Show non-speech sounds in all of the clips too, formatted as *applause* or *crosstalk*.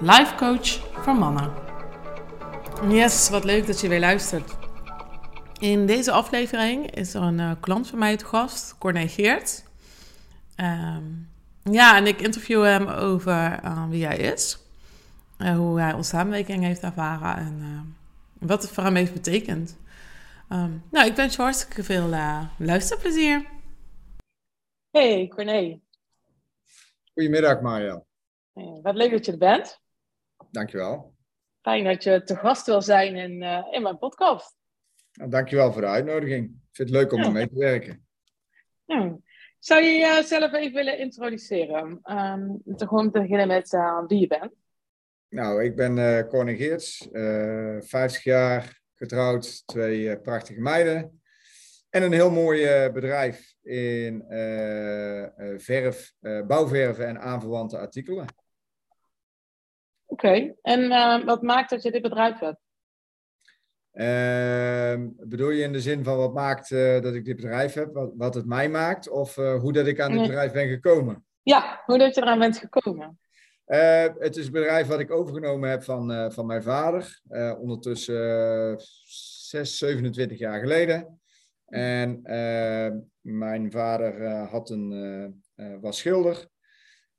life coach voor mannen. Yes, wat leuk dat je weer luistert. In deze aflevering is er een eh, klant van mij te gast, Corné Geert. Ehm, ja, en ik interview hem over eh, wie hij is, uh, hoe hij onze samenwerking heeft ervaren en wat het voor hem heeft betekend. Ehm, nou, ik wens je hartstikke veel luisterplezier. Hey, Corné. Goedemiddag, Mario. wat leuk dat je er bent. Dankjewel. Fijn dat je te gast wil zijn in, uh, in mijn podcast. Nou, dankjewel voor de uitnodiging. Ik vind het leuk om ja. mee te werken. Ja. Zou je jezelf even willen introduceren? Um, te gewoon beginnen met uh, wie je bent. Nou, ik ben uh, Corne Geerts, 50 jaar, getrouwd, twee prachtige meiden. En een heel mooi bedrijf in verf, bouwverven en aanverwante artikelen. Oké, en uh, wat maakt dat je dit bedrijf hebt? Uh, bedoel je in de zin van wat maakt uh, dat ik dit bedrijf heb, wat, wat het mij maakt, of uh, hoe dat ik aan dit bedrijf ben gekomen? Ja, hoe dat je eraan bent gekomen. Het is een bedrijf wat ik overgenomen heb van, van mijn vader, ondertussen 6, 27 jaar geleden. En mijn vader had een, was schilder.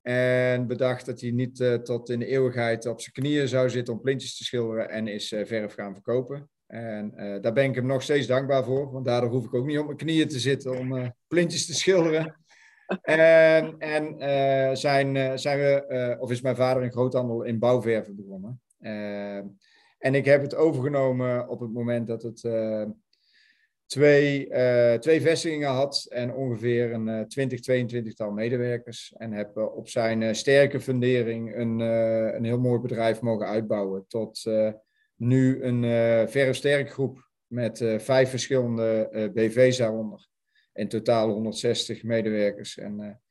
En bedacht dat hij niet uh, tot in de eeuwigheid op zijn knieën zou zitten om plintjes te schilderen en is uh, verf gaan verkopen. En uh, daar ben ik hem nog steeds dankbaar voor, want daardoor hoef ik ook niet op mijn knieën te zitten om plintjes te schilderen. *laughs* en en zijn, zijn we, of is mijn vader een groothandel in bouwverven begonnen. en ik heb het overgenomen op het moment dat het twee, uh, twee vestigingen had en ongeveer een uh, 20, 22 tal medewerkers. En heb uh, op zijn uh, sterke fundering een, een heel mooi bedrijf mogen uitbouwen. Tot nu een verre sterk groep met vijf verschillende BV's daaronder. In totaal 160 medewerkers en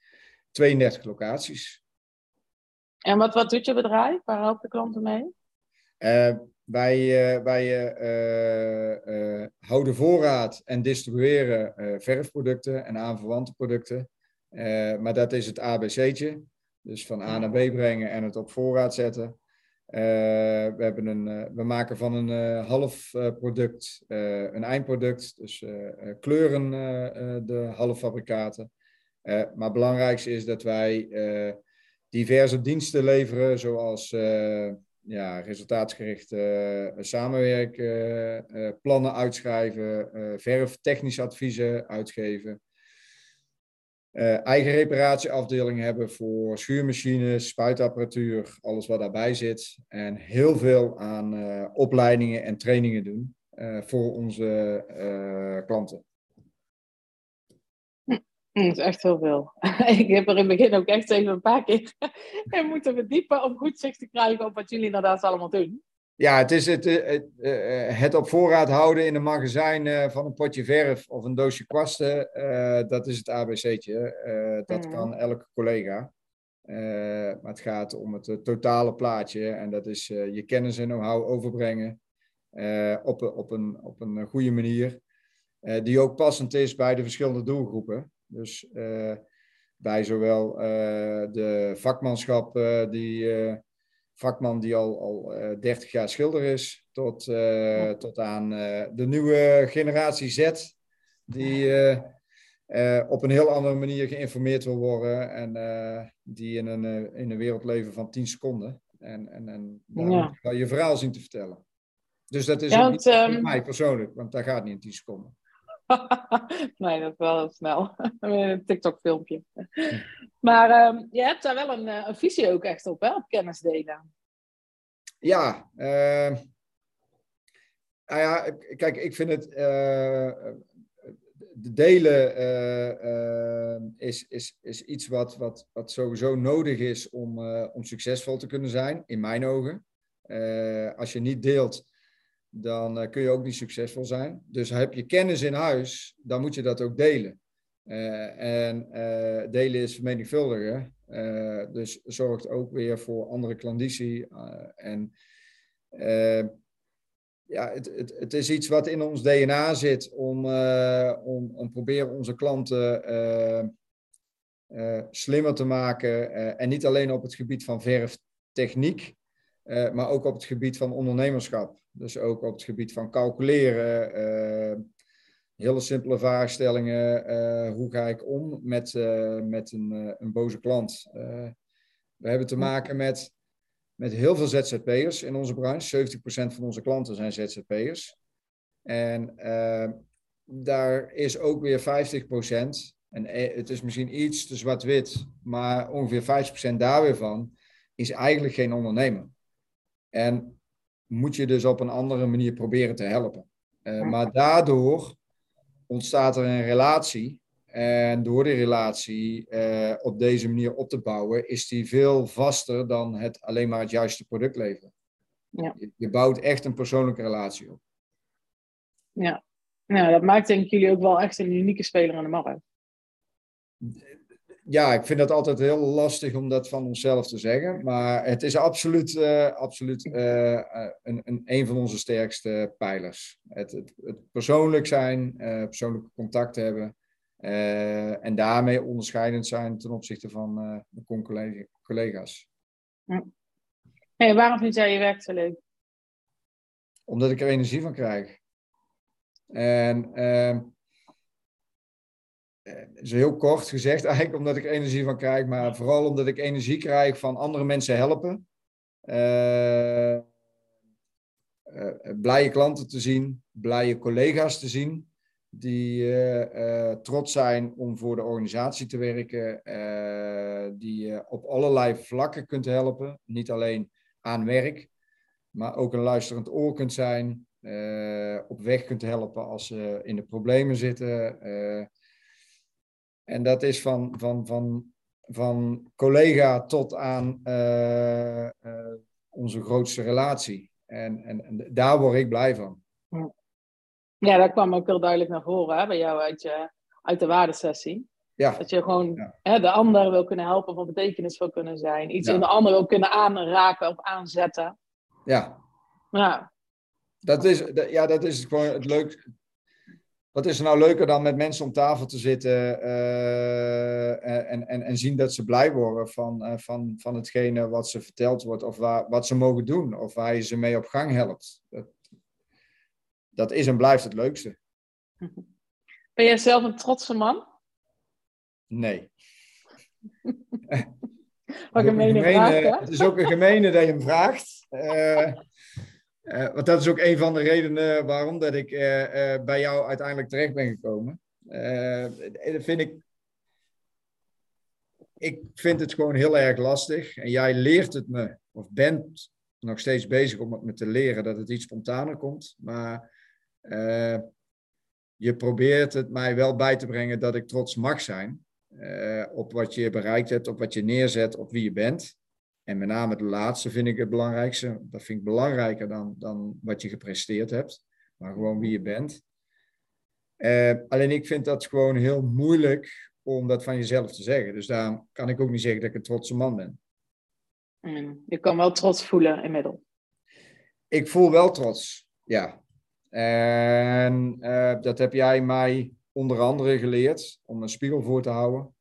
32 locaties. En wat, wat doet je bedrijf? Waar helpt de klanten mee? Wij, uh, wij uh, uh, houden voorraad en distribueren verfproducten en aanverwante producten. maar dat is het ABC'tje. Dus van A naar B brengen en het op voorraad zetten. we, hebben een, we maken van een half product een eindproduct. Dus kleuren de halffabrikaten. maar het belangrijkste is dat wij diverse diensten leveren, zoals ja, resultaatsgericht uh, samenwerken, uh, plannen uitschrijven, uh, verf technische adviezen uitgeven. eigen reparatieafdeling hebben voor schuurmachines, spuitapparatuur, alles wat daarbij zit. En heel veel aan opleidingen en trainingen doen voor onze klanten. Dat is echt heel veel. *laughs* ik heb er in het begin ook echt even een paar keer *laughs* in moeten verdiepen om goed zicht te krijgen op wat jullie inderdaad allemaal doen. Ja, het is het, eh, het, eh, het op voorraad houden in een magazijn eh, van een potje verf of een doosje kwasten. dat is het ABC'tje. dat mm. kan elke collega. maar het gaat om het totale plaatje. En dat is je kennis en know-how overbrengen op, op, een, op een goede manier. die ook passend is bij de verschillende doelgroepen. Dus uh, bij zowel uh, de vakmanschap, uh, die vakman die al, al 30 jaar schilder is, tot, ja. tot aan de nieuwe generatie Z, die op een heel andere manier geïnformeerd wil worden en die in een, in een wereld leven van 10 seconden. En, en, en daar ja. je verhaal zien te vertellen. Dus dat is ja, want, niet um... mij persoonlijk, want dat gaat niet in 10 seconden. *laughs* nee, dat is wel snel. *laughs* een TikTok-filmpje. Maar um, je hebt daar wel een, eh, een, visie ook echt op, hè? Op kennis delen. Ja, uh, nou ja, kijk, ik vind het. Uh, delen uh, is, is, is iets wat, wat, wat sowieso nodig is om, om succesvol te kunnen zijn, in mijn ogen. als je niet deelt, dan kun je ook niet succesvol zijn. Dus heb je kennis in huis, dan moet je dat ook delen. en delen is vermenigvuldigen. dus zorgt ook weer voor andere klanditie. en ja, het, het, het is iets wat in ons DNA zit om, uh, om, om proberen onze klanten uh, uh, slimmer te maken. en niet alleen op het gebied van verftechniek, maar ook op het gebied van ondernemerschap. Dus ook op het gebied van calculeren. hele simpele vraagstellingen. hoe ga ik om met, met een, een boze klant? we hebben te maken met met heel veel ZZP'ers in onze branche. 70% van onze klanten zijn ZZP'ers. En uh, daar is ook weer 50%, en eh, het is misschien iets te zwart-wit, maar ongeveer 50% daar weer van is eigenlijk geen ondernemer. En moet je dus op een andere manier proberen te helpen. Uh, maar daardoor ontstaat er een relatie en door die relatie uh, op deze manier op te bouwen, is die veel vaster dan het alleen maar het juiste product leveren. Ja. Je, je, bouwt echt een persoonlijke relatie op. Ja. ja, dat maakt denk ik jullie ook wel echt een unieke speler aan de markt. Ja, ik vind dat altijd heel lastig om dat van onszelf te zeggen. Maar het is absoluut, uh, absoluut uh, een, een, een van onze sterkste pijlers. Het, het, het persoonlijk zijn, persoonlijke contact hebben. Uh, en daarmee onderscheidend zijn ten opzichte van uh, de collega's. Hey, waarom vind jij je werk zo leuk? Omdat ik er energie van krijg. En uh, is heel kort gezegd *laughs* eigenlijk omdat ik er energie van krijg, maar vooral omdat ik energie krijg van andere mensen helpen. blije klanten te zien, blije collega's te zien die uh, trots zijn om voor de organisatie te werken, uh, die je op allerlei vlakken kunt helpen. Niet alleen aan werk, maar ook een luisterend oor kunt zijn, op weg kunt helpen als ze in de problemen zitten. En dat is van, van, van, van collega tot aan onze grootste relatie. En, en, en daar word ik blij van. Ja, dat kwam ook heel duidelijk naar voren hè, bij jou uit, je, uit de waardesessie. Ja. Dat je gewoon hè, de ander wil kunnen helpen, van betekenis wil kunnen zijn. Iets in de ander wil kunnen aanraken of aanzetten. Ja. Ja. Dat is, ja, dat is gewoon het leukste. Wat is er nou leuker dan met mensen om tafel te zitten uh, en, en, en zien dat ze blij worden van, uh, van, van hetgene wat ze verteld wordt of waar, wat ze mogen doen of waar je ze mee op gang helpt. Dat, dat is en blijft het leukste. Ben jij zelf een trotse man? Nee. Wat een gemene vraag, Het is ook een gemene dat je hem vraagt. Uh, uh, want dat is ook een van de redenen waarom dat ik uh, bij jou uiteindelijk terecht ben gekomen. vind ik... Ik vind het gewoon heel erg lastig. En jij leert het me, of bent nog steeds bezig om het me te leren, dat het iets spontaner komt. Maar je probeert het mij wel bij te brengen dat ik trots mag zijn op wat je bereikt hebt, op wat je neerzet, op wie je bent. En met name de laatste vind ik het belangrijkste. Dat vind ik belangrijker dan, dan wat je gepresteerd hebt, maar gewoon wie je bent. Uh, alleen ik vind dat gewoon heel moeilijk om dat van jezelf te zeggen. Dus daarom kan ik ook niet zeggen dat ik een trotse man ben. Mm, je kan wel trots voelen inmiddels. Ik voel wel trots, ja. En uh, dat heb jij mij onder andere geleerd om een spiegel voor te houden.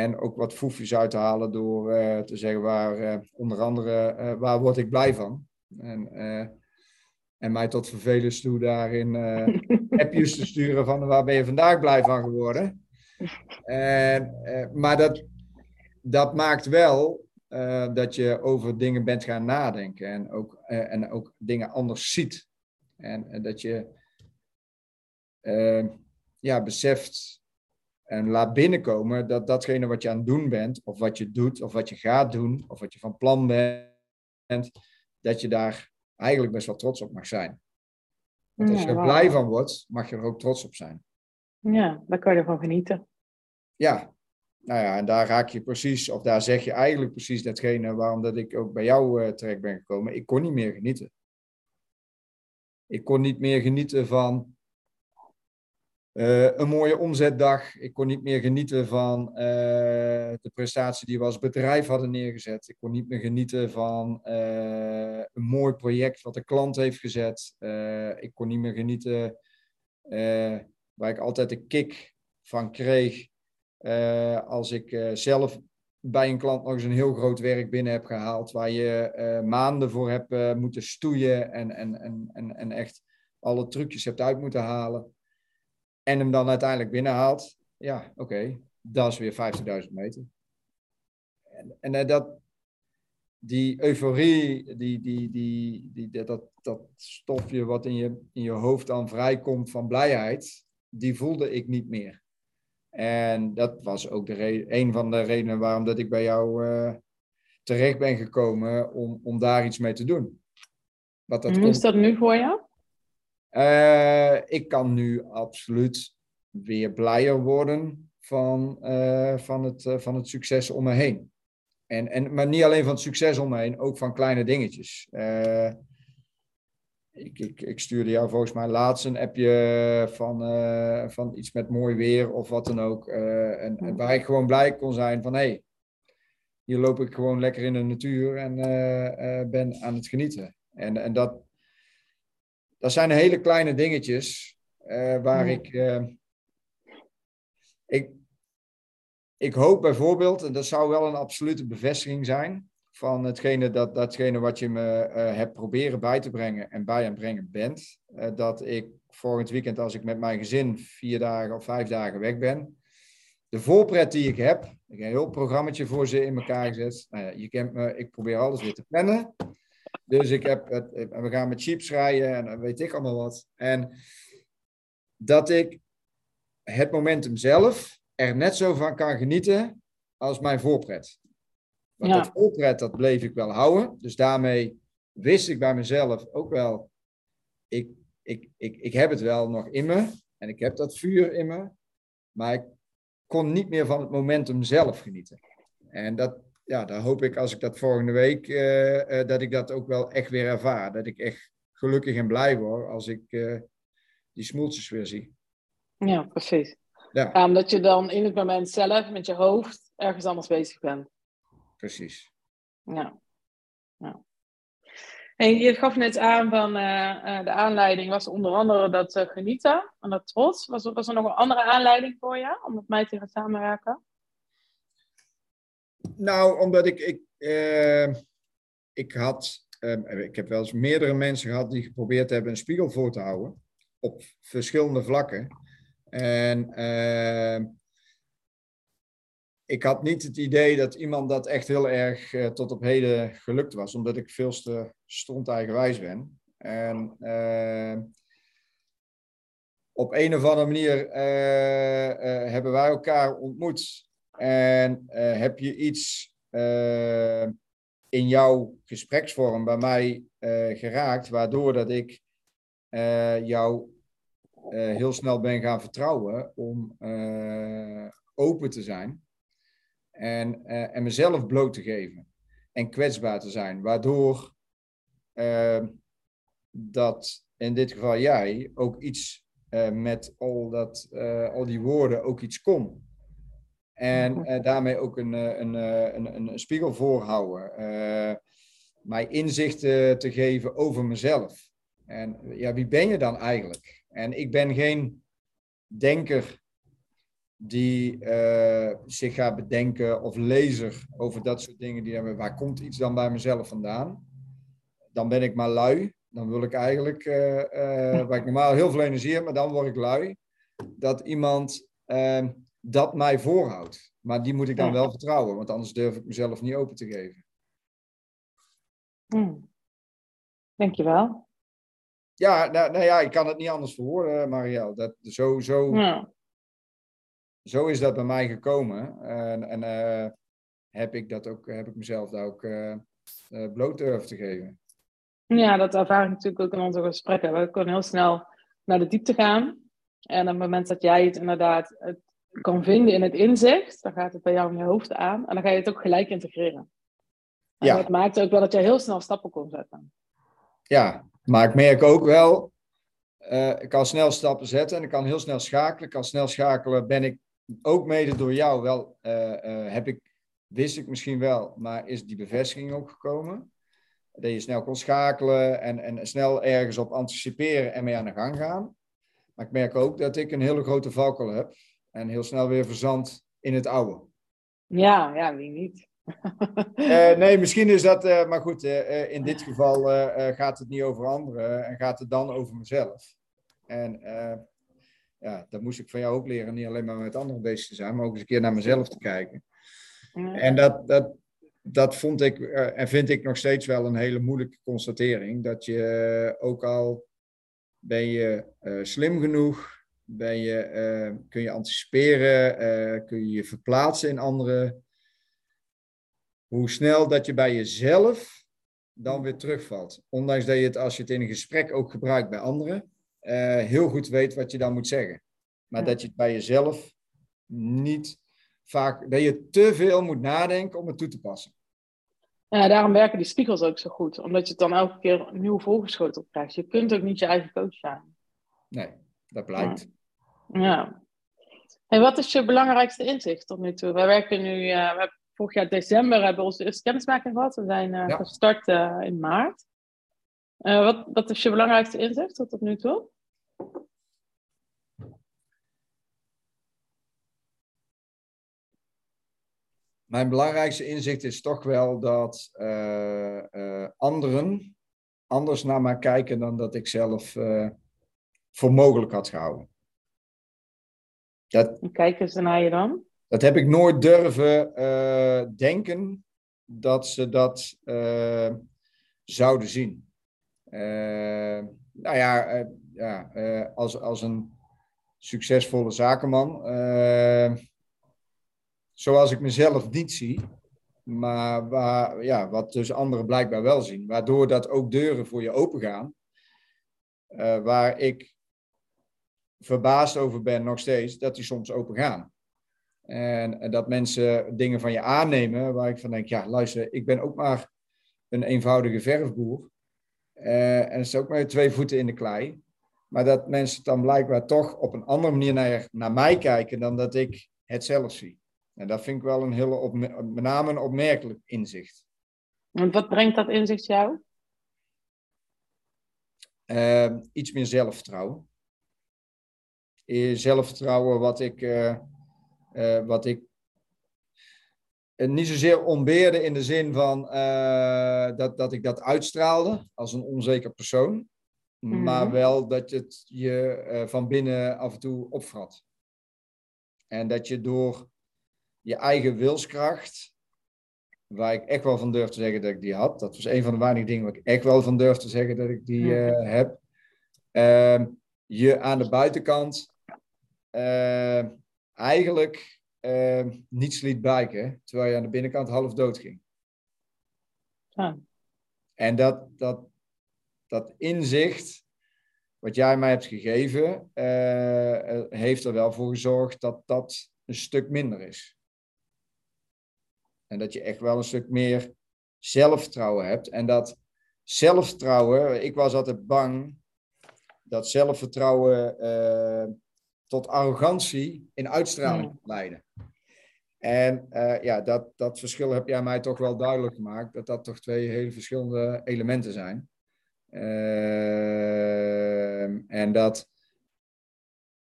En ook wat foefjes uit te halen door uh, te zeggen waar, uh, onder andere, waar word ik blij van? En, en mij tot vervelens toe daarin *laughs* appjes te sturen van waar ben je vandaag blij van geworden? En, maar dat, dat maakt wel dat je over dingen bent gaan nadenken en ook, en ook dingen anders ziet. En, dat je ja, beseft en laat binnenkomen dat datgene wat je aan het doen bent, of wat je doet, of wat je gaat doen, of wat je van plan bent, dat je daar eigenlijk best wel trots op mag zijn. Want als je er blij van wordt, mag je er ook trots op zijn. Ja, daar kan je ervan genieten. Ja, nou ja, en daar raak je precies, of daar zeg je eigenlijk precies datgene waarom dat ik ook bij jou uh, terecht ben gekomen. Ik kon niet meer genieten. Ik kon niet meer genieten van uh, een mooie omzetdag. Ik kon niet meer genieten van uh, de prestatie die we als bedrijf hadden neergezet. Ik kon niet meer genieten van uh, een mooi project wat de klant heeft gezet. ik kon niet meer genieten waar ik altijd de kick van kreeg als ik zelf bij een klant nog eens een heel groot werk binnen heb gehaald, waar je maanden voor hebt moeten stoeien en, en, en, en, en echt alle trucjes hebt uit moeten halen en hem dan uiteindelijk binnenhaalt, ja, oké, dat is weer 50.000 meter. En, en eh, dat, die euforie, die, die, die, die, dat, dat stofje wat in je, in je hoofd dan vrijkomt van blijheid, die voelde ik niet meer. En dat was ook de een van de redenen waarom dat ik bij jou uh, terecht ben gekomen om, om daar iets mee te doen. Wat dat Hoe is dat nu voor jou? Uh, ik kan nu absoluut weer blijer worden van, uh, van, het, uh, van het succes om me heen. En, en, maar niet alleen van het succes om me heen, ook van kleine dingetjes. ik, ik, ik stuurde jou volgens mij laatst een appje van, van iets met mooi weer of wat dan ook. En, en, waar ik gewoon blij kon zijn van hé, hey, hier loop ik gewoon lekker in de natuur en ben aan het genieten. En, en dat, dat zijn hele kleine dingetjes uh, waar ik, uh, ik. Ik hoop bijvoorbeeld, en dat zou wel een absolute bevestiging zijn van hetgene, dat, datgene wat je me uh, hebt proberen bij te brengen en bij aan brengen bent. dat ik volgend weekend, als ik met mijn gezin vier dagen of vijf dagen weg ben, de voorpret die ik heb, ik heb een heel programmaatje voor ze in elkaar gezet. Nou ja, je kent me, ik probeer alles weer te plannen. Dus ik heb het, we gaan met chips rijden en weet ik allemaal wat. En dat ik het momentum zelf er net zo van kan genieten als mijn voorpret. Want dat voorpret, dat bleef ik wel houden. Dus daarmee wist ik bij mezelf ook wel, ik, ik, ik, ik heb het wel nog in me. En ik heb dat vuur in me. Maar ik kon niet meer van het momentum zelf genieten. En dat, ja, daar hoop ik als ik dat volgende week, uh, dat ik dat ook wel echt weer ervaar. Dat ik echt gelukkig en blij word als ik uh, die smoeltjes weer zie. Ja, precies. Ja. omdat je dan in het moment zelf met je hoofd ergens anders bezig bent. Precies. Ja. ja. En je gaf net aan van de aanleiding was onder andere dat genieten en dat trots. Was, was er nog een andere aanleiding voor je om met mij te gaan samenwerken? Nou, omdat ik, ik, uh, ik had, uh, ik heb wel eens meerdere mensen gehad die geprobeerd hebben een spiegel voor te houden. Op verschillende vlakken. En uh, ik had niet het idee dat iemand dat echt heel erg uh, tot op heden gelukt was, omdat ik veel te stond eigenwijs ben. En op een of andere manier hebben wij elkaar ontmoet en uh, heb je iets uh, in jouw gespreksvorm bij mij uh, geraakt, waardoor dat ik jou heel snel ben gaan vertrouwen om open te zijn en, en mezelf bloot te geven en kwetsbaar te zijn, waardoor dat in dit geval jij ook iets met al, dat, al die woorden ook iets kon. En uh, daarmee ook een, eh, een, eh, een, een, een spiegel voorhouden. Mij inzichten te geven over mezelf. En ja, wie ben je dan eigenlijk? En ik ben geen denker die uh, zich gaat bedenken of lezer over dat soort dingen. Die hebben, waar komt iets dan bij mezelf vandaan? Dan ben ik maar lui. Dan wil ik eigenlijk, uh, waar ik normaal heel veel energie heb, maar dan word ik lui. Dat iemand ehm, dat mij voorhoudt. Maar die moet ik dan wel vertrouwen, want anders durf ik mezelf niet open te geven. Hmm. Dankjewel. Ja, nou, nou ja, ik kan het niet anders verwoorden, Marielle. Dat, zo, zo, ja. zo is dat bij mij gekomen. En, en uh, heb ik dat ook, heb ik mezelf daar ook uh, uh, bloot durven te geven. Ja, dat ervaar ik natuurlijk ook in onze gesprekken. We kunnen heel snel naar de diepte gaan. En op het moment dat jij het inderdaad het kan vinden in het inzicht, dan gaat het bij jou in je hoofd aan en dan ga je het ook gelijk integreren. En ja. dat maakt ook wel dat je heel snel stappen kon zetten. Ja, maar ik merk ook wel, uh, ik kan snel stappen zetten en ik kan heel snel schakelen. Ik kan snel schakelen, ben ik ook mede door jou wel, uh, heb ik, wist ik misschien wel, maar is die bevestiging ook gekomen? Dat je snel kon schakelen en, en snel ergens op anticiperen en mee aan de gang gaan. Maar ik merk ook dat ik een hele grote valkuil heb en heel snel weer verzand in het oude. Ja, ja, wie niet? uh, *laughs* nee, misschien is dat, uh, maar goed, uh, in dit geval gaat het niet over anderen en gaat het dan over mezelf. En ja, dat moest ik van jou ook leren, niet alleen maar met anderen bezig te zijn, maar ook eens een keer naar mezelf te kijken. En dat, dat, dat vond ik en vind ik nog steeds wel een hele moeilijke constatering, dat je ook al ben je slim genoeg, ben je, kun je anticiperen, kun je je verplaatsen in anderen hoe snel dat je bij jezelf dan weer terugvalt. Ondanks dat je het, als je het in een gesprek ook gebruikt bij anderen, uh, heel goed weet wat je dan moet zeggen. Maar dat je het bij jezelf niet vaak, dat je te veel moet nadenken om het toe te passen. Ja, daarom werken die spiegels ook zo goed, omdat je het dan elke keer nieuw voorgeschoten krijgt. Je kunt ook niet je eigen coach zijn. Nee, dat blijkt. Ja. Ja. En wat is je belangrijkste inzicht tot nu toe? Wij werken nu, uh, we vorig jaar december hebben we onze eerste kennismaking gehad. We zijn uh, gestart uh, in maart. Wat, wat is je belangrijkste inzicht tot nu toe? Mijn belangrijkste inzicht is toch wel dat anderen anders naar mij kijken dan dat ik zelf voor mogelijk had gehouden. Dat... Hoe kijken ze naar je dan? Dat heb ik nooit durven uh, denken dat ze dat uh, zouden zien. Uh, nou ja, ja als, als een succesvolle zakenman, zoals ik mezelf niet zie, maar waar, ja, wat dus anderen blijkbaar wel zien, waardoor dat ook deuren voor je open gaan, waar ik verbaasd over ben nog steeds, dat die soms open gaan. En, dat mensen dingen van je aannemen waar ik van denk, ja, luister, ik ben ook maar een eenvoudige verfboer. Uh, en het is ook maar twee voeten in de klei. Maar dat mensen dan blijkbaar toch op een andere manier naar, naar mij kijken dan dat ik het zelf zie. En dat vind ik wel een hele, op, met name een opmerkelijk inzicht. En wat brengt dat inzicht jou? Uh, iets meer zelfvertrouwen. Zelfvertrouwen wat ik... Uh, uh, wat ik uh, niet zozeer ontbeerde in de zin van dat, dat ik dat uitstraalde als een onzeker persoon. Mm-hmm. Maar wel dat het je van binnen af en toe opvrat. En dat je door je eigen wilskracht, waar ik echt wel van durf te zeggen dat ik die had, dat was een van de weinige dingen waar ik echt wel van durf te zeggen dat ik die mm-hmm. heb, ehm, je aan de buitenkant eigenlijk uh, niets liet blijken, terwijl je aan de binnenkant half dood ging. En dat, dat, dat inzicht, wat jij mij hebt gegeven, uh, heeft er wel voor gezorgd dat dat een stuk minder is. En dat je echt wel een stuk meer zelfvertrouwen hebt. En dat zelfvertrouwen, ik was altijd bang dat zelfvertrouwen uh, tot arrogantie in uitstraling leiden. En uh, ja, dat, dat verschil heb jij mij toch wel duidelijk gemaakt, dat dat toch twee hele verschillende elementen zijn. Uh, en dat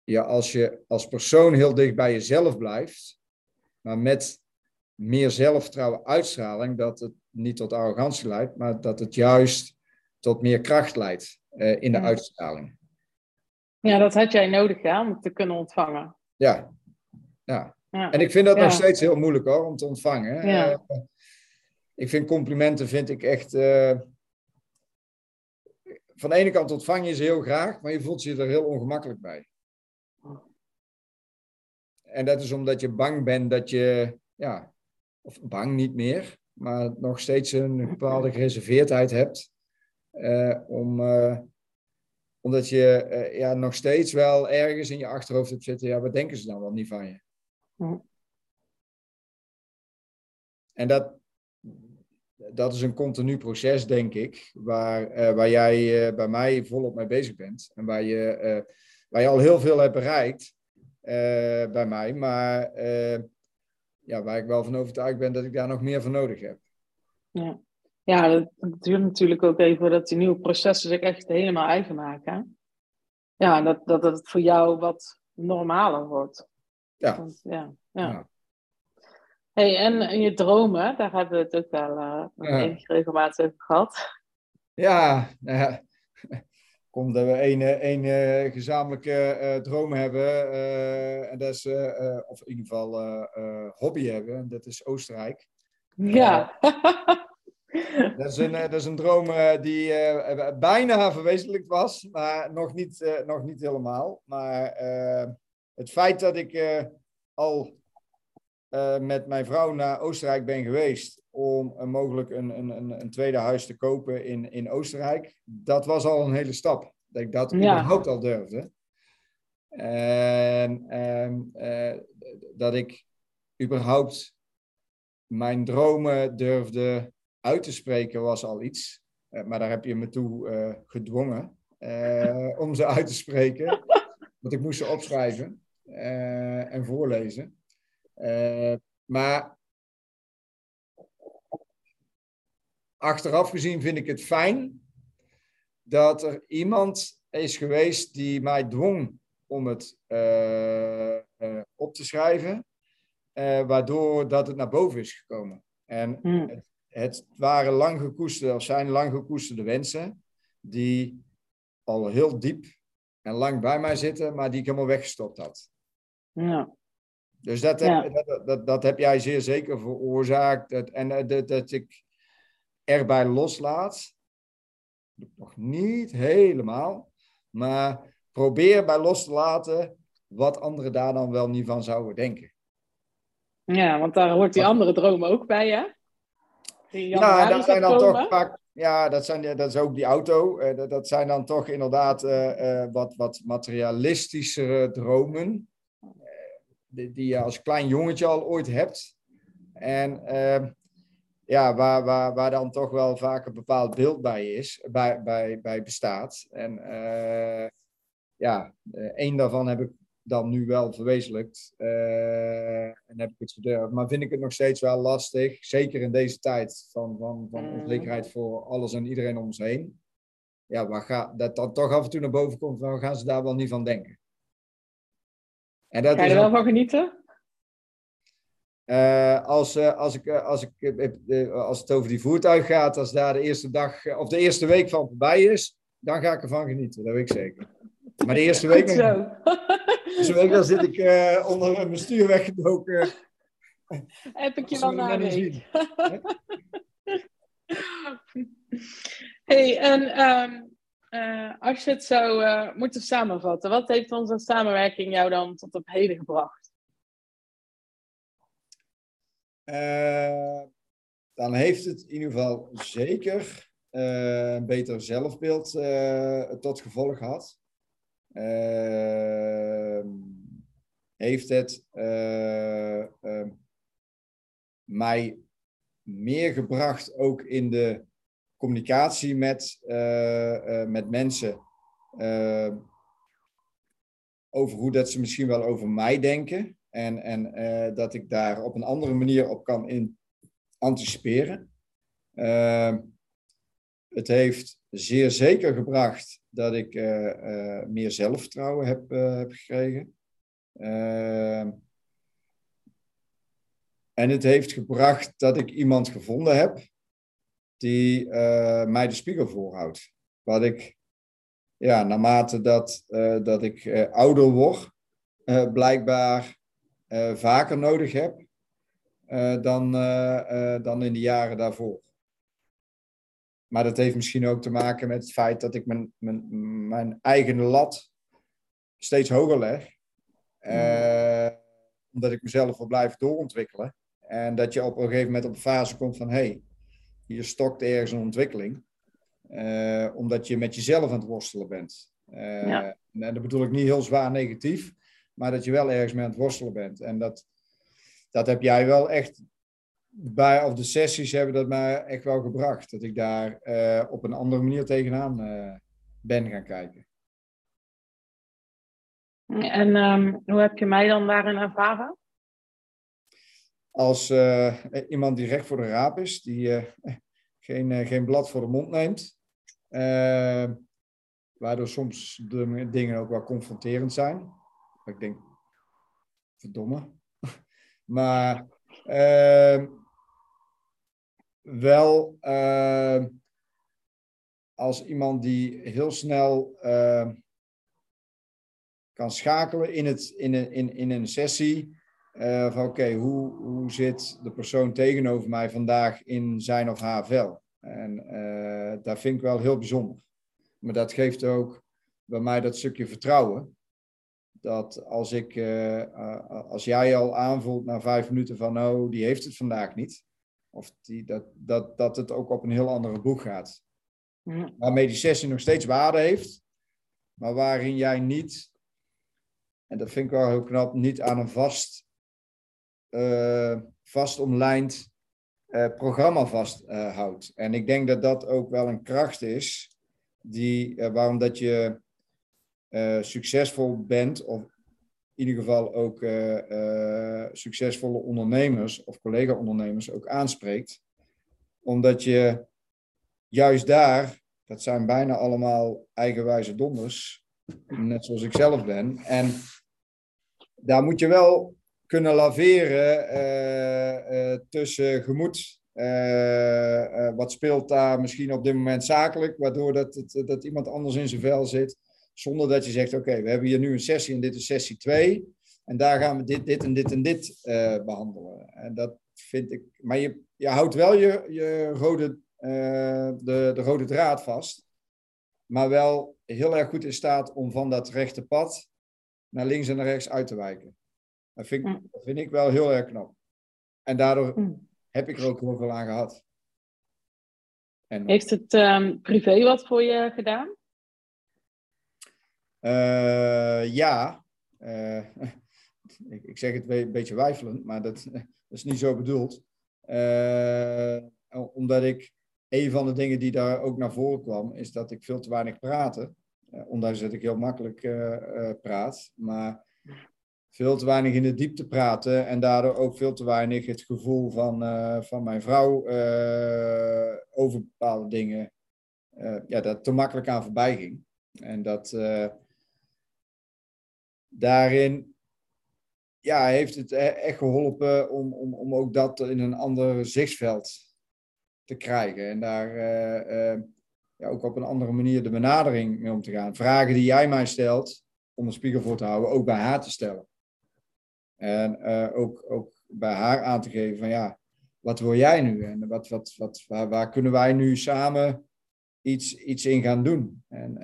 ja, als je als persoon heel dicht bij jezelf blijft, maar met meer zelfvertrouwen uitstraling, dat het niet tot arrogantie leidt, maar dat het juist tot meer kracht leidt uh, in de uitstraling. Ja, dat had jij nodig ja, om te kunnen ontvangen. Ja. ja. En ik vind dat nog steeds heel moeilijk hoor, om te ontvangen. Ja. Uh, ik vind complimenten vind ik echt. Uh, van de ene kant ontvang je ze heel graag, maar je voelt je er heel ongemakkelijk bij. En dat is omdat je bang bent dat je, ja, of bang niet meer, maar nog steeds een bepaalde gereserveerdheid hebt uh, om omdat je eh, ja, nog steeds wel ergens in je achterhoofd hebt zitten, ja, wat denken ze dan wel niet van je? Hm. En dat, dat is een continu proces, denk ik, waar, eh, waar jij eh, bij mij volop mee bezig bent. En waar je, waar je al heel veel hebt bereikt bij mij, maar ja, waar ik wel van overtuigd ben dat ik daar nog meer voor nodig heb. Ja, ja dat, dat duurt natuurlijk ook even dat die nieuwe processen zich echt helemaal eigen maken. Ja, dat, dat het voor jou wat normaler wordt. Ja. Want, ja, ja. Ja. Hey, en, en je dromen, daar hebben we het ook wel uh, Ja. enige regelmatig over gehad. Ja, nou ja. *laughs* Komt dat we één, eh, eh, gezamenlijke eh, droom hebben. eh, en dat is, eh, eh, of in ieder geval eh, eh, hobby hebben. En dat is Oostenrijk. Ja. *laughs* Dat is een, eh, dat is een droom eh, die eh, bijna verwezenlijkt was, maar nog niet, nog niet helemaal. Maar het feit dat ik al met mijn vrouw naar Oostenrijk ben geweest om mogelijk een, een, een, een tweede huis te kopen in, in Oostenrijk, dat was al een hele stap. Dat ik dat Ja. überhaupt al durfde. En ehm, eh, dat ik überhaupt mijn dromen durfde uit te spreken was al iets. Eh, maar daar heb je me toe eh, gedwongen eh, om ze uit te spreken. Want ik moest ze opschrijven en voorlezen. Maar achteraf gezien vind ik het fijn dat er iemand is geweest die mij dwong om het op te schrijven, waardoor dat het naar boven is gekomen. En Hm. het waren lang gekoesterde, of zijn lang gekoesterde wensen, die al heel diep en lang bij mij zitten, maar die ik helemaal weggestopt had. ja. Dus dat heb, Ja. dat, dat, dat heb jij zeer zeker veroorzaakt. Dat, en eh, dat, dat ik erbij loslaat, nog niet helemaal, maar probeer bij los te laten wat anderen daar dan wel niet van zouden denken. ja, want daar hoort die andere droom ook bij, hè? Ja, dat zijn dan komen. toch vaak. Ja, dat, zijn, dat is ook die auto. Eh, dat, dat zijn dan toch inderdaad eh, eh, wat, wat materialistischere dromen. eh, die, die je als klein jongetje al ooit hebt. En eh, ja, waar, waar, waar dan toch wel vaak een bepaald beeld bij is, bij, bij, bij bestaat. En eh, ja, eh, één daarvan heb ik dan nu wel verwezenlijkt. eh, en heb ik het gedurfd. Maar vind ik het nog steeds wel lastig. Zeker in deze tijd van, van, van Mm. onzekerheid voor alles en iedereen om ons heen. Ja, waar ga, dat dan toch af en toe naar boven komt, waar gaan ze daar wel niet van denken? En dat Ga je is er wel van genieten? eh, als, eh, als, ik, als, ik, als het over die voertuig gaat, als daar de eerste dag of de eerste week van voorbij is, dan ga ik ervan genieten, dat weet ik zeker. Maar de eerste week, de eerste week dan zit ik eh, onder mijn stuur weggedoken. Heb ik je wel we na net week. zien. hey, en ehm, eh, als je het zou eh, moeten samenvatten, wat heeft onze samenwerking jou dan tot op heden gebracht? Dan heeft het in ieder geval zeker een beter zelfbeeld tot gevolg gehad. Eh, heeft het eh, eh, mij meer gebracht ook in de communicatie met, eh, eh, met mensen. eh, over hoe dat ze misschien wel over mij denken. En, en dat ik daar op een andere manier op kan anticiperen. Het heeft zeer zeker gebracht dat ik eh, eh, meer zelfvertrouwen heb, eh, heb gekregen. Eh, en het heeft gebracht dat ik iemand gevonden heb die mij de spiegel voorhoudt. Wat ik, ja, naarmate dat, dat ik ouder word, blijkbaar vaker nodig heb dan, dan in de jaren daarvoor. Maar dat heeft misschien ook te maken met het feit dat ik mijn, mijn, mijn eigen lat steeds hoger leg. Eh, Omdat ik mezelf wil blijven doorontwikkelen. En dat je op een gegeven moment op een fase komt van... hé, hey, hier stokt ergens een ontwikkeling. Eh, omdat je met jezelf aan het worstelen bent. En dat bedoel ik niet heel zwaar negatief, maar dat je wel ergens mee aan het worstelen bent. En dat, dat heb jij wel echt bij, of de sessies hebben dat mij echt wel gebracht. Dat ik daar op een andere manier tegenaan ben gaan kijken. En ehm, hoe heb je mij dan daarin ervaren? Als uh, iemand die recht voor de raap is, die geen, geen blad voor de mond neemt. waardoor soms de dingen ook wel confronterend zijn. Ik denk, verdomme. *laughs* maar ehm, wel ehm, als iemand die heel snel kan schakelen in, het, in, een, in, in een sessie. Uh, van oké, hoe, hoe zit de persoon tegenover mij vandaag in zijn of haar vel? En uh, dat vind ik wel heel bijzonder. Maar dat geeft ook bij mij dat stukje vertrouwen. Dat als, ik, uh, als jij al aanvoelt na vijf minuten van oh, die heeft het vandaag niet. Of die, dat, dat, dat het ook op een heel andere boek gaat. Waarmee die sessie nog steeds waarde heeft. Maar waarin jij niet en dat vind ik wel heel knap, niet aan een vast, uh, vast omlijnd uh, programma vasthoudt. en ik denk dat dat ook wel een kracht is, die, uh, waarom dat je succesvol bent, of ieder geval ook succesvolle ondernemers of collega-ondernemers ook aanspreekt. Omdat je juist daar, dat zijn bijna allemaal eigenwijze donders, net zoals ik zelf ben. En daar moet je wel kunnen laveren uh, tussen gemoed. Wat speelt daar misschien op dit moment zakelijk, waardoor dat, het, dat iemand anders in zijn vel zit. Zonder dat je zegt, oké, we hebben hier nu een sessie en dit is sessie 2. En daar gaan we dit, dit en dit en dit behandelen. En dat vind ik. Maar je, je houdt wel je, je rode, de, de rode draad vast. Maar wel heel erg goed in staat om van dat rechte pad naar links en naar rechts uit te wijken. Dat vind, ik, dat vind ik wel heel erg knap. En daardoor heb ik er ook heel veel aan gehad. En, Heeft het um, privé wat voor je gedaan? Uh, ja. Uh, *laughs* ik, ik, zeg het een beetje wijfelend, maar dat, *laughs* dat is niet zo bedoeld. Uh, omdat ik, een van de dingen die daar ook naar voren kwam, is dat ik veel te weinig praatte. Uh, ondanks dat ik heel makkelijk uh, uh, praat, maar veel te weinig in de diepte praten en daardoor ook veel te weinig het gevoel van, van mijn vrouw over bepaalde dingen, ja, dat te makkelijk aan voorbij ging. En dat daarin ja, heeft het e-, echt geholpen om, om, om ook dat in een ander zichtsveld te krijgen. En daar ja, ook op een andere manier de benadering mee om te gaan. Vragen die jij mij stelt, om een spiegel voor te houden, ook bij haar te stellen. En uh, ook, ook bij haar aan te geven van ja, wat wil jij nu? En wat, wat, wat, waar, waar kunnen wij nu samen iets, iets in gaan doen? En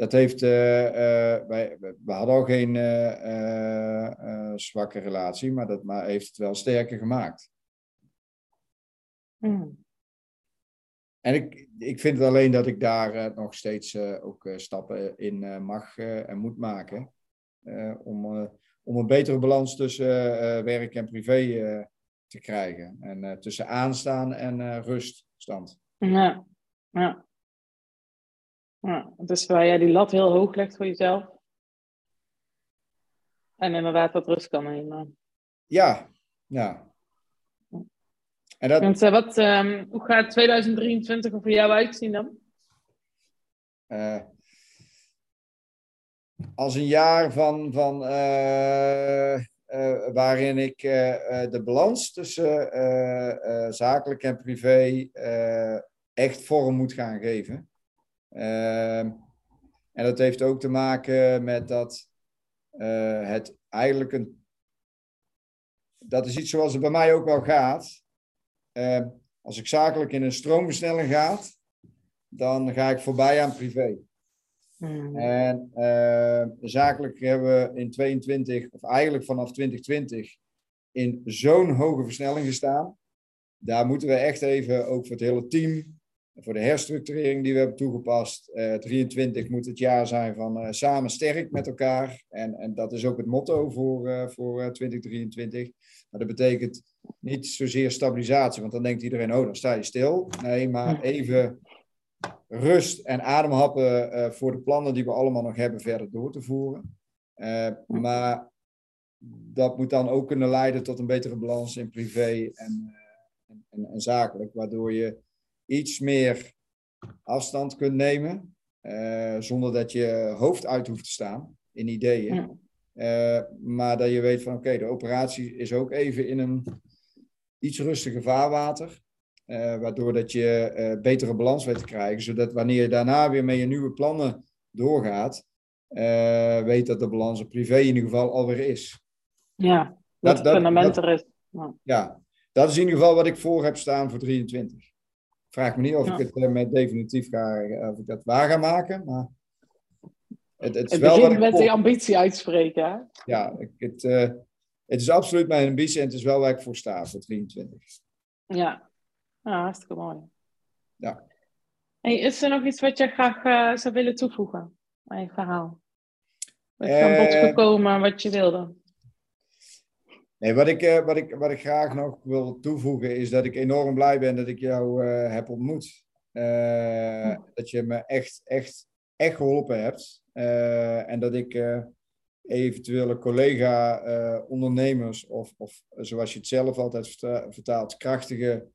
dat heeft, uh, wij, we hadden al geen zwakke relatie, maar dat maar heeft het wel sterker gemaakt. Mm. En ik, ik vind alleen dat ik daar uh, nog steeds uh, ook uh, stappen in mag en moet maken. om, om een betere balans tussen werk en privé te krijgen. En tussen aanstaan en ruststand. Ja, ja. Ja. Dus waar jij die lat heel hoog legt voor jezelf. En inderdaad wat rust kan nemen. Ja, ja. En dat... uh, wat, um, hoe gaat 2023 er voor jou uitzien dan? Uh, als een jaar van, van uh, waarin ik de balans tussen zakelijk en privé echt vorm moet gaan geven. Ehm, en dat heeft ook te maken met dat het eigenlijk een. Dat is iets zoals het bij mij ook wel gaat. Uh, als ik zakelijk in een stroomversnelling ga, dan ga ik voorbij aan privé. Hmm. En uh, zakelijk hebben we in 22, of eigenlijk vanaf 2020, in zo'n hoge versnelling gestaan. Daar moeten we echt even, ook voor het hele team, voor de herstructurering die we hebben toegepast. 23 moet het jaar zijn van samen sterk met elkaar. En, en dat is ook het motto voor, voor 2023. Maar dat betekent niet zozeer stabilisatie, want dan denkt iedereen, oh, dan sta je stil. Nee, maar even rust en ademhappen voor de plannen die we allemaal nog hebben verder door te voeren. maar dat moet dan ook kunnen leiden tot een betere balans in privé en, en, en zakelijk, waardoor je iets meer afstand kunt nemen, uh, zonder dat je hoofd uit hoeft te staan in ideeën. Uh, maar dat je weet van oké, de operatie is ook even in een iets rustiger vaarwater. Uh, waardoor dat je betere balans weet te krijgen. Zodat wanneer je daarna weer met je nieuwe plannen doorgaat, weet dat de balans op privé in ieder geval alweer is. Ja, dat, dat het fundament er is. Ja. ja. dat is in ieder geval wat ik voor heb staan voor 23 vraag me niet of ik het uh, met definitief ga, uh, of ik dat waar ga maken, maar het, het is het wel wat ik met die ambitie uitspreken, hè? Ja, ik, het, uh, het is absoluut mijn ambitie en het is wel waar ik voor sta, voor 23. Ja, ah, hartstikke mooi. Ja. Hey, is er nog iets wat je graag zou willen toevoegen aan je verhaal? Wat is aan bod gekomen wat je wilde? Nee, wat ik, uh, wat, ik, wat ik graag nog wil toevoegen is dat ik enorm blij ben dat ik jou uh, heb ontmoet. Uh, dat je me echt, echt, echt geholpen hebt. en dat ik eventuele collega-ondernemers of, of zoals je het zelf altijd vertaalt, krachtige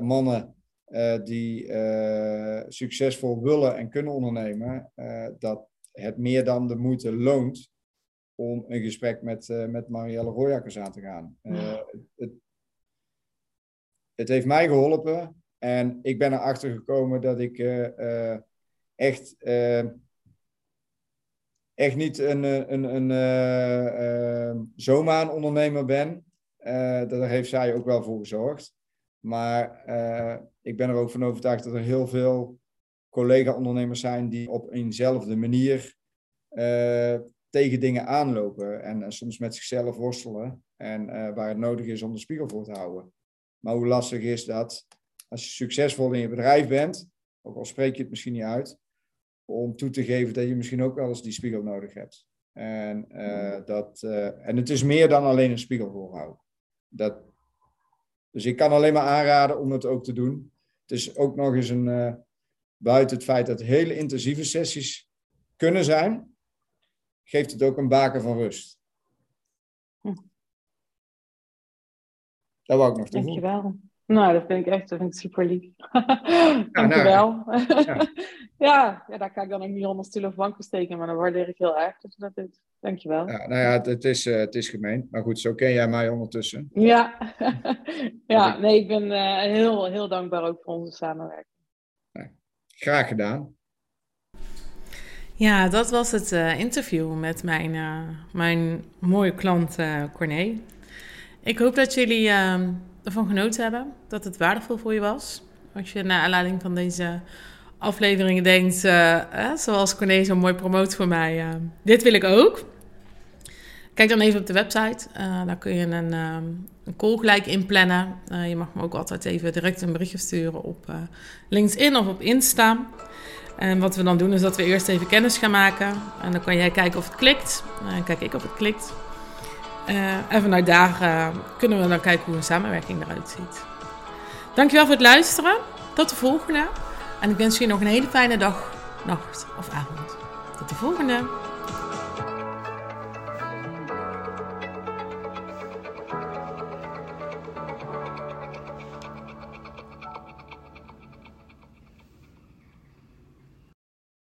mannen die succesvol willen en kunnen ondernemen, dat het meer dan de moeite loont om een gesprek met, uh, met Marielle Royakkers aan te gaan. Uh, het, het, heeft mij geholpen en ik ben erachter gekomen dat ik uh, echt, echt niet een, een, een, zomaar een ondernemer ben. daar heeft zij ook wel voor gezorgd. Maar ik ben er ook van overtuigd dat er heel veel collega-ondernemers zijn die op eenzelfde manier tegen dingen aanlopen en, en soms met zichzelf worstelen en uh, waar het nodig is om de spiegel voor te houden. Maar hoe lastig is dat als je succesvol in je bedrijf bent, ook al spreek je het misschien niet uit, om toe te geven dat je misschien ook wel eens die spiegel nodig hebt. En, uh, dat, uh, en het is meer dan alleen een spiegel voorhouden. Dat, dus ik kan alleen maar aanraden om het ook te doen. Het is ook nog eens een, buiten het feit dat hele intensieve sessies kunnen zijn, geeft het ook een baken van rust. Hm. Dat wou ik nog toevoegen. Dankjewel. Nou, dat vind ik echt dat vind ik super lief. *laughs* Dankjewel. Nou, ja. *laughs* ja, ja, daar kan ik dan ook niet onder stoel of bank steken, maar dan waardeer ik heel erg dat je dat doet. Dankjewel. Ja, nou ja, het, het is, uh, het is gemeen. Maar goed, zo ken jij mij ondertussen. Ja, *laughs* ja nee, ik ben uh, heel, heel dankbaar ook voor onze samenwerking. Graag gedaan. Ja, dat was het uh, interview met mijn, uh, mijn mooie klant uh, Corné. Ik hoop dat jullie ehm, ervan genoten hebben, dat het waardevol voor je was. Als je naar aanleiding van deze afleveringen denkt, zoals Corné zo mooi promoot voor mij, dit wil ik ook. Kijk dan even op de website, daar kun je een, ehm, een call gelijk inplannen. je mag me ook altijd even direct een berichtje sturen op LinkedIn of op Insta. En wat we dan doen is dat we eerst even kennis gaan maken. En dan kan jij kijken of het klikt. En kijk ik of het klikt. Uh, en vanuit daar uh, kunnen we dan kijken hoe een samenwerking eruit ziet. Dankjewel voor het luisteren. Tot de volgende. En ik wens je nog een hele fijne dag, nacht of avond. Tot de volgende.